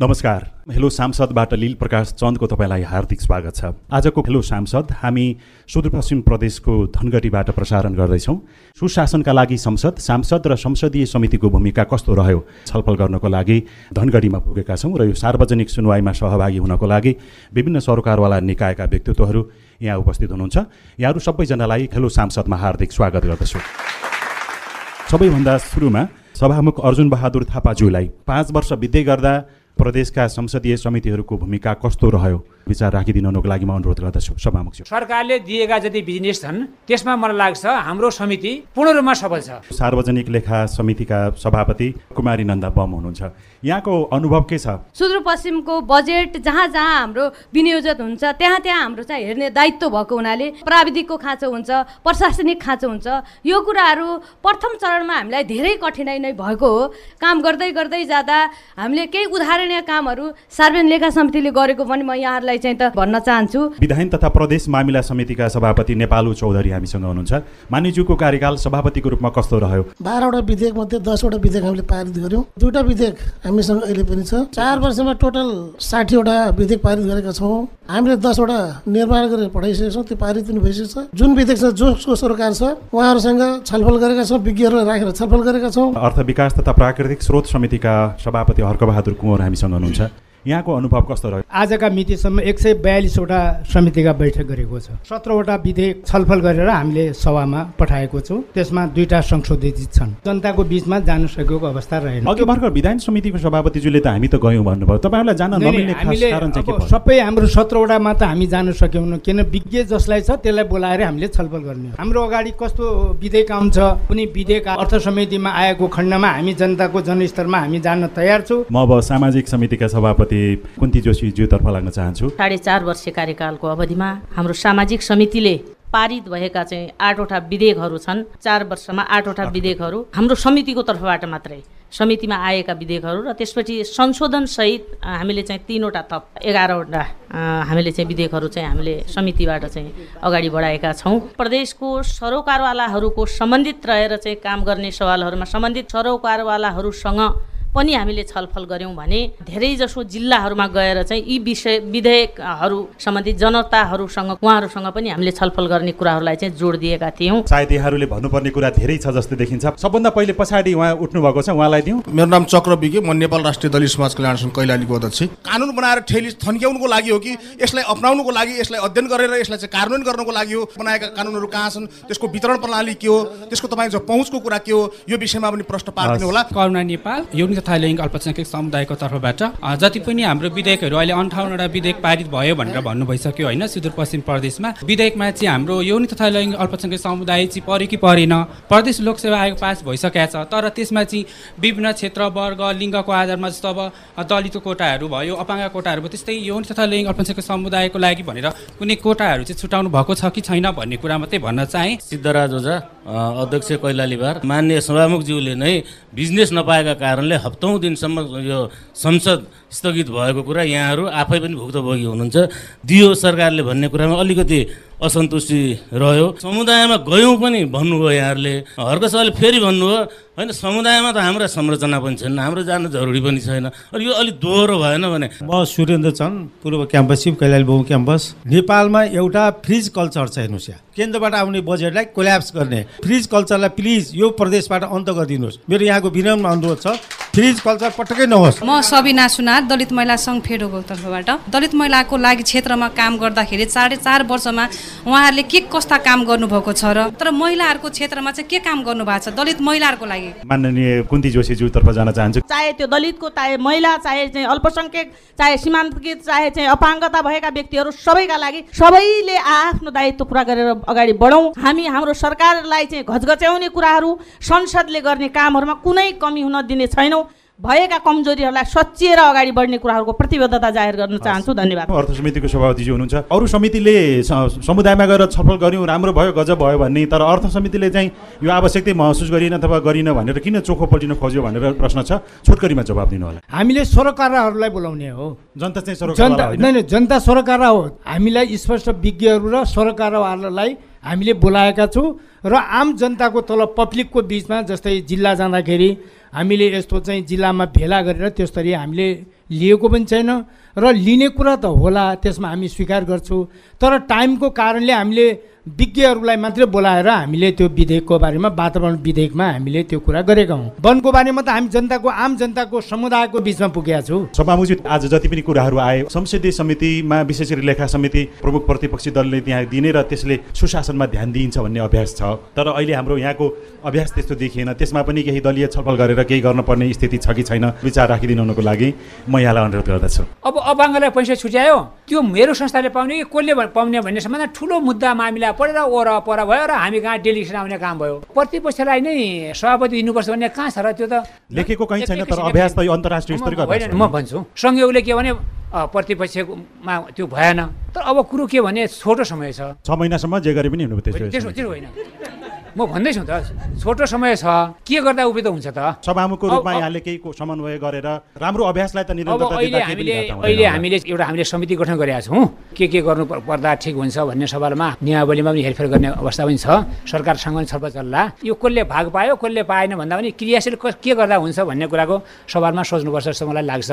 नमस्कार। हेलो सांसदबाट लील प्रकाश चन्दको तपाईँलाई हार्दिक स्वागत छ। आजको हेलो सांसद हामी सुदूरपश्चिम प्रदेशको धनगढीबाट प्रसारण गर्दैछौँ। सुशासनका लागि संसद सांसद र संसदीय समितिको भूमिका कस्तो रह्यो छलफल गर्नको लागि धनगढीमा पुगेका छौँ र यो सार्वजनिक सुनवाईमा सहभागी हुनको लागि विभिन्न सरकारवाला निकायका व्यक्तित्वहरू यहाँ उपस्थित हुनुहुन्छ। यहाँहरू सबैजनालाई हेलो सांसदमा हार्दिक स्वागत गर्दछु। सबैभन्दा सुरुमा सभामुख अर्जुन बहादुर थापाज्यूलाई पाँच वर्ष बित्दै गर्दा प्रदेशका संसदीय समितिहरूको भूमिका कस्तो रह्यो? विचार राखिदिनुको लागि म अनुरोध गर्दछु सभामुख सरकारले दिएका जति बिजनेस छन् त्यसमा मलाई लाग्छ हाम्रो समिति पूर्ण रूपमा सफल छ। सार्वजनिक लेखा समितिका सभापति कुमारी नन्दा बम हुनुहुन्छ। यहाँको अनुभव के छ? सुदूरपश्चिमको बजेट जहाँ जहाँ हाम्रो विनियोजित हुन्छ त्यहाँ त्यहाँ हाम्रो चाहिँ हेर्ने दायित्व भएको हुनाले प्राविधिकको खाँचो हुन्छ प्रशासनिक खाँचो हुन्छ। यो कुराहरू प्रथम चरणमा हामीलाई धेरै कठिनाइ नै भएको हो। काम गर्दै गर्दै जाँदा हामीले केही उदाहरणीय कामहरू सार्वजनिक लेखा समितिले गरेको पनि म यहाँहरूलाई चाहिँ त भन्न चाहन्छु। विधायन तथा प्रदेश मामिला समितिका सभापति नेपालु चौधरी हामीसँग हुनुहुन्छ। मानिज्यूको कार्यकाल सभापतिको रूपमा कस्तो रह्यो? बाह्रवटा विधेयक मध्ये दसवटा विधेयक हामीले पारित गऱ्यौँ। दुईवटा विधेयक हामीसँग अहिले पनि छ। चार वर्षमा टोटल साठीवटा विधेयक पारित गरेका छौँ। हामीले दसवटा निर्माण गरेर पठाइसकेका छौँ। त्यो पारित पनि भइसकेको छ। जुन विधेयक छ जसको सरकार छ उहाँहरूसँग छलफल गरेका छौँ विज्ञहरूलाई राखेर छलफल गरेका छौँ। अर्थ विकास तथा प्राकृतिक स्रोत समितिका सभापति हर्कबहादुर कुँवर हामीसँग हुनुहुन्छ। यहाँको अनुभव कस्तो रह्यो? आजका मितिसम्म एक सय बयालिसवटा समितिका बैठक गरेको छ। सत्रवटा विधेयक छलफल गरेर हामीले सभामा पठाएको छौँ। त्यसमा दुईटा संशोधित छन्। जनताको बिचमा जान सकेको अवस्था रहेन। अघि भर्खर विधान समितिको सभापतिज्यूले त हामी त गयौँ भन्नुभयो। तपाईँहरूलाई जान नमिल्ने कारण चाहिँ सबै हाम्रो सत्रवटामा त हामी जान सकेनौँ किन विज्ञ जसलाई छ त्यसलाई बोलाएर हामीले छलफल गर्ने हाम्रो अगाडि कस्तो विधेयक आउँछ? कुनै विधेयक अर्थ समितिमा आएको खण्डमा हामी जनताको जनस्तरमा हामी जान तयार छौँ। म अब सामाजिक समितिका सभापति कुन्ती जोशीज्यूतर्फ लाग्न चाहन्छु। साढे चार वर्ष कार्यकालको अवधिमा हाम्रो सामाजिक समितिले पारित भएका चाहिँ आठवटा विधेयकहरू छन्। चार वर्षमा आठवटा विधेयकहरू। हाम्रो समितिको तर्फबाट मात्रै। समितिमा आएका विधेयकहरू र त्यसपछि संशोधनसहित हामीले चाहिँ तिनवटा थप एघारवटा हामीले चाहिँ विधेयकहरू चाहिँ हामीले समितिबाट चाहिँ अगाडि बढाएका छौँ। प्रदेशको सरोकारवालाहरूको सम्बन्धित रहेर चाहिँ काम गर्ने सवालहरूमा सम्बन्धित सरोकारवालाहरूसँग पनि हामीले छलफल गऱ्यौँ भने धेरैजसो जिल्लाहरूमा गएर चाहिँ यी विषय विधेयकहरू सम्बन्धित जनताहरूसँग उहाँहरूसँग पनि हामीले छलफल गर्ने कुराहरूलाई चाहिँ जोड दिएका थियौँ। सायद यहाँहरूले भन्नुपर्ने कुरा धेरै छ जस्तो देखिन्छ। सबभन्दा पहिले पछाडि उहाँ उठ्नु भएको छ उहाँलाई दिउँ। मेरो नाम चक्र विज्ञ म नेपाल राष्ट्रिय दलित समाज कल्याण सङ्घ कैलालीको अध्यक्ष। कानुन बनाएर ठेली थन्क्याउनुको लागि हो कि यसलाई अप्नाउनुको लागि यसलाई अध्ययन गरेर यसलाई चाहिँ कार्यान्वयन गर्नको लागि हो? बनाएका कानुनहरू कहाँ छन्? त्यसको वितरण प्रणाली के हो? त्यसको तपाईँको पहुँचको कुरा के हो? यो विषयमा पनि प्रश्न पारिदिनु होला। करुणा नेपाल लैङ्गिक अल्पसङ्ख्यक समुदायको तर्फबाट जति पनि हाम्रो विधेयकहरू अहिले अन्ठाउन्नवटा विधेयक पारित भयो भनेर भन्नु भइसक्यो होइन सुदूरपश्चिम प्रदेशमा। विधेयकमा चाहिँ हाम्रो यौन तथा लैङ्गिक अल्पसङ्ख्यक समुदाय चाहिँ पऱ्यो कि परेन। प्रदेश लोकसेवा आयोग पास भइसकेको छ तर त्यसमा चाहिँ विभिन्न क्षेत्र वर्ग लिङ्गको आधारमा जस्तो अब अ, दलितको कोटाहरू भयो अपाङ्ग कोटाहरू भयो त्यस्तै यौन तथा लैङ्गिक अल्पसङ्ख्यक समुदायको लागि भनेर कुनै कोटाहरू चाहिँ छुटाउनु भएको छ कि छैन भन्ने कुरा मात्रै भन्न चाहेँ। सिद्धराज ओझा अध्यक्ष कैलालीबार मान्य सभामुखज्यूले नै बिजनेस नपाएका कारणले हप्तौँ दिनसम्म यो संसद स्थगित भएको कुरा यहाँहरू आफै पनि भुक्तभोगी हुनुहुन्छ। दियो सरकारले भन्ने कुरामा अलिकति असन्तुष्टि रह्यो। समुदायमा गयौँ पनि भन्नुभयो यहाँहरूले। हर्क सभाले फेरि भन्नुभयो होइन समुदायमा त हाम्रा संरचना पनि छैन हाम्रो जानु जरुरी पनि छैन। अनि यो अलिक दोहोरो भएन भने। म सुरेन्द्र चन्द पूर्व क्याम्पस चिफ कैलाली बहु क्याम्पस। नेपालमा एउटा फ्रिज कल्चर छ हेर्नुहोस् यहाँ। केन्द्रबाट आउने बजेटलाई कोल्याप्स गर्ने। फ्रिज कल्चरलाई प्लिज यो प्रदेशबाट अन्त गरिदिनुहोस्। मेरो यहाँको विनम्र अनुरोध छ। फ्रिज कल्चर पटक्कै नहोस्। म सबिना सुनार दलित महिला सङ्घ फेडोको तर्फबाट दलित महिलाको लागि क्षेत्रमा काम गर्दाखेरि साढे चार वर्षमा उहाँहरूले के कस्ता काम गर्नुभएको छ र तर महिलाहरूको क्षेत्रमा चाहिँ के काम गर्नुभएको छ? दलित महिलाहरूको लागि। माननीय कुन्ती जोशीज्यूतर्फ जान चाहन्छु। चाहे त्यो दलितको चाहे महिला चाहे चाहिँ अल्पसङ्ख्यक चाहे सीमान्तकृत चाहे चाहिँ अपाङ्गता भएका व्यक्तिहरू सबैका लागि सबैले आफ्नो दायित्व पुरा गरेर अगाडि बढौँ। हामी हाम्रो सरकारलाई चाहिँ घचघच्याउने कुराहरू संसदले गर्ने कामहरूमा कुनै कमी हुन दिने छैनौँ। भएका कमजोरीहरूलाई सचिएर अगाडि बढ्ने कुराहरूको प्रतिबद्धता जाहेर गर्न चाहन्छु धन्यवाद। अर्थ समितिको सभापतिजी हुनुहुन्छ। अरू समितिले समुदायमा गएर छलफल गऱ्यौँ राम्रो भयो गजब भयो भन्ने तर अर्थ समितिले चाहिँ यो आवश्यकतै महसुस गरिएन अथवा गरिन भनेर किन चोखो पल्टिन खोज्यो भनेर प्रश्न छ? छोटकरीमा जवाब दिनु होला हामीले सरकारहरूलाई बोलाउने हो। जनता चाहिँ जनता जनता सरकार हो। हामीलाई स्पष्ट विज्ञहरू र सरकारवालालाई हामीले बोलाएका छौँ र आम जनताको तल पब्लिकको बिचमा जस्तै जिल्ला जाँदाखेरि हामीले यस्तो चाहिँ जिल्लामा भेला गरेर त्यस्तरी हामीले लिएको पनि छैन। र लिने कुरा त होला त्यसमा हामी स्वीकार गर्छौँ। तर टाइमको कारणले हामीले विज्ञहरूलाई मात्रै बोलाएर हामीले त्यो विधेयकको बारेमा वातावरण विधेयकमा हामीले त्यो कुरा गरेका हौँ। वनको बारेमा त हामी जनताको आम जनताको समुदायको बिचमा पुगेका छौँ। सभामुखजी आज जति पनि कुराहरू आए संसदीय समितिमा विशेष गरी लेखा समिति प्रमुख प्रतिपक्षी दलले त्यहाँ दिने र त्यसले सुशासनमा ध्यान दिइन्छ भन्ने अभ्यास छ। तर अहिले हाम्रो यहाँको अभ्यास त्यस्तो देखिएन। त्यसमा पनि केही दलीय छलफल गरेर केही गर्नुपर्ने स्थिति छ कि छैन विचार राखिदिनुको लागि म यहाँलाई अनुरोध गर्दछु। अब अपाङ्गलाई पैसा छुट्यायो? त्यो मेरो संस्थाले पाउने कि कसले पाउने भन्ने सम्बन्ध ठुलो मुद्दा मामिला परेर ओर पर भयो र हामी कहाँ डेलिगेसन आउने काम भयो। प्रतिपक्षलाई नै सभापति दिनुपर्छ भन्ने कहाँ छ र त्यो त? लेखेको कहीँ छैन तर अभ्यास त। अन्तर्राष्ट्रिय स्तरको म- भन्छु। संयोगले के भने प्रतिपक्षमा त्यो भएन। तर अब कुरो के भने छोटो समय छ। छ महिनासम्म जे गरे पनि हुनु त्यसो होइन। म भन्दैछु त छोटो समय छ के गर्दा उभित हुन्छ त? सभामुखको रूपमा यहाँले केही समन्वय गरेर राम्रो अभ्यासलाई त अहिले हामीले अहिले होला। हामीले एउटा हामीले समिति गठन गरेका छौँ। के के गर्नु पर- पर्दा ठिक हुन्छ भन्ने सवालमा नियमावलीमा पनि हेरफेर गर्ने अवस्था पनि छ। सरकारसँग पनि छलफल चल्ला। यो कसले भाग पायो कसले पाएन भन्दा पनि क्रियाशील के गर्दा हुन्छ भन्ने कुराको सवालमा सोच्नुपर्छ जस्तो मलाई लाग्छ।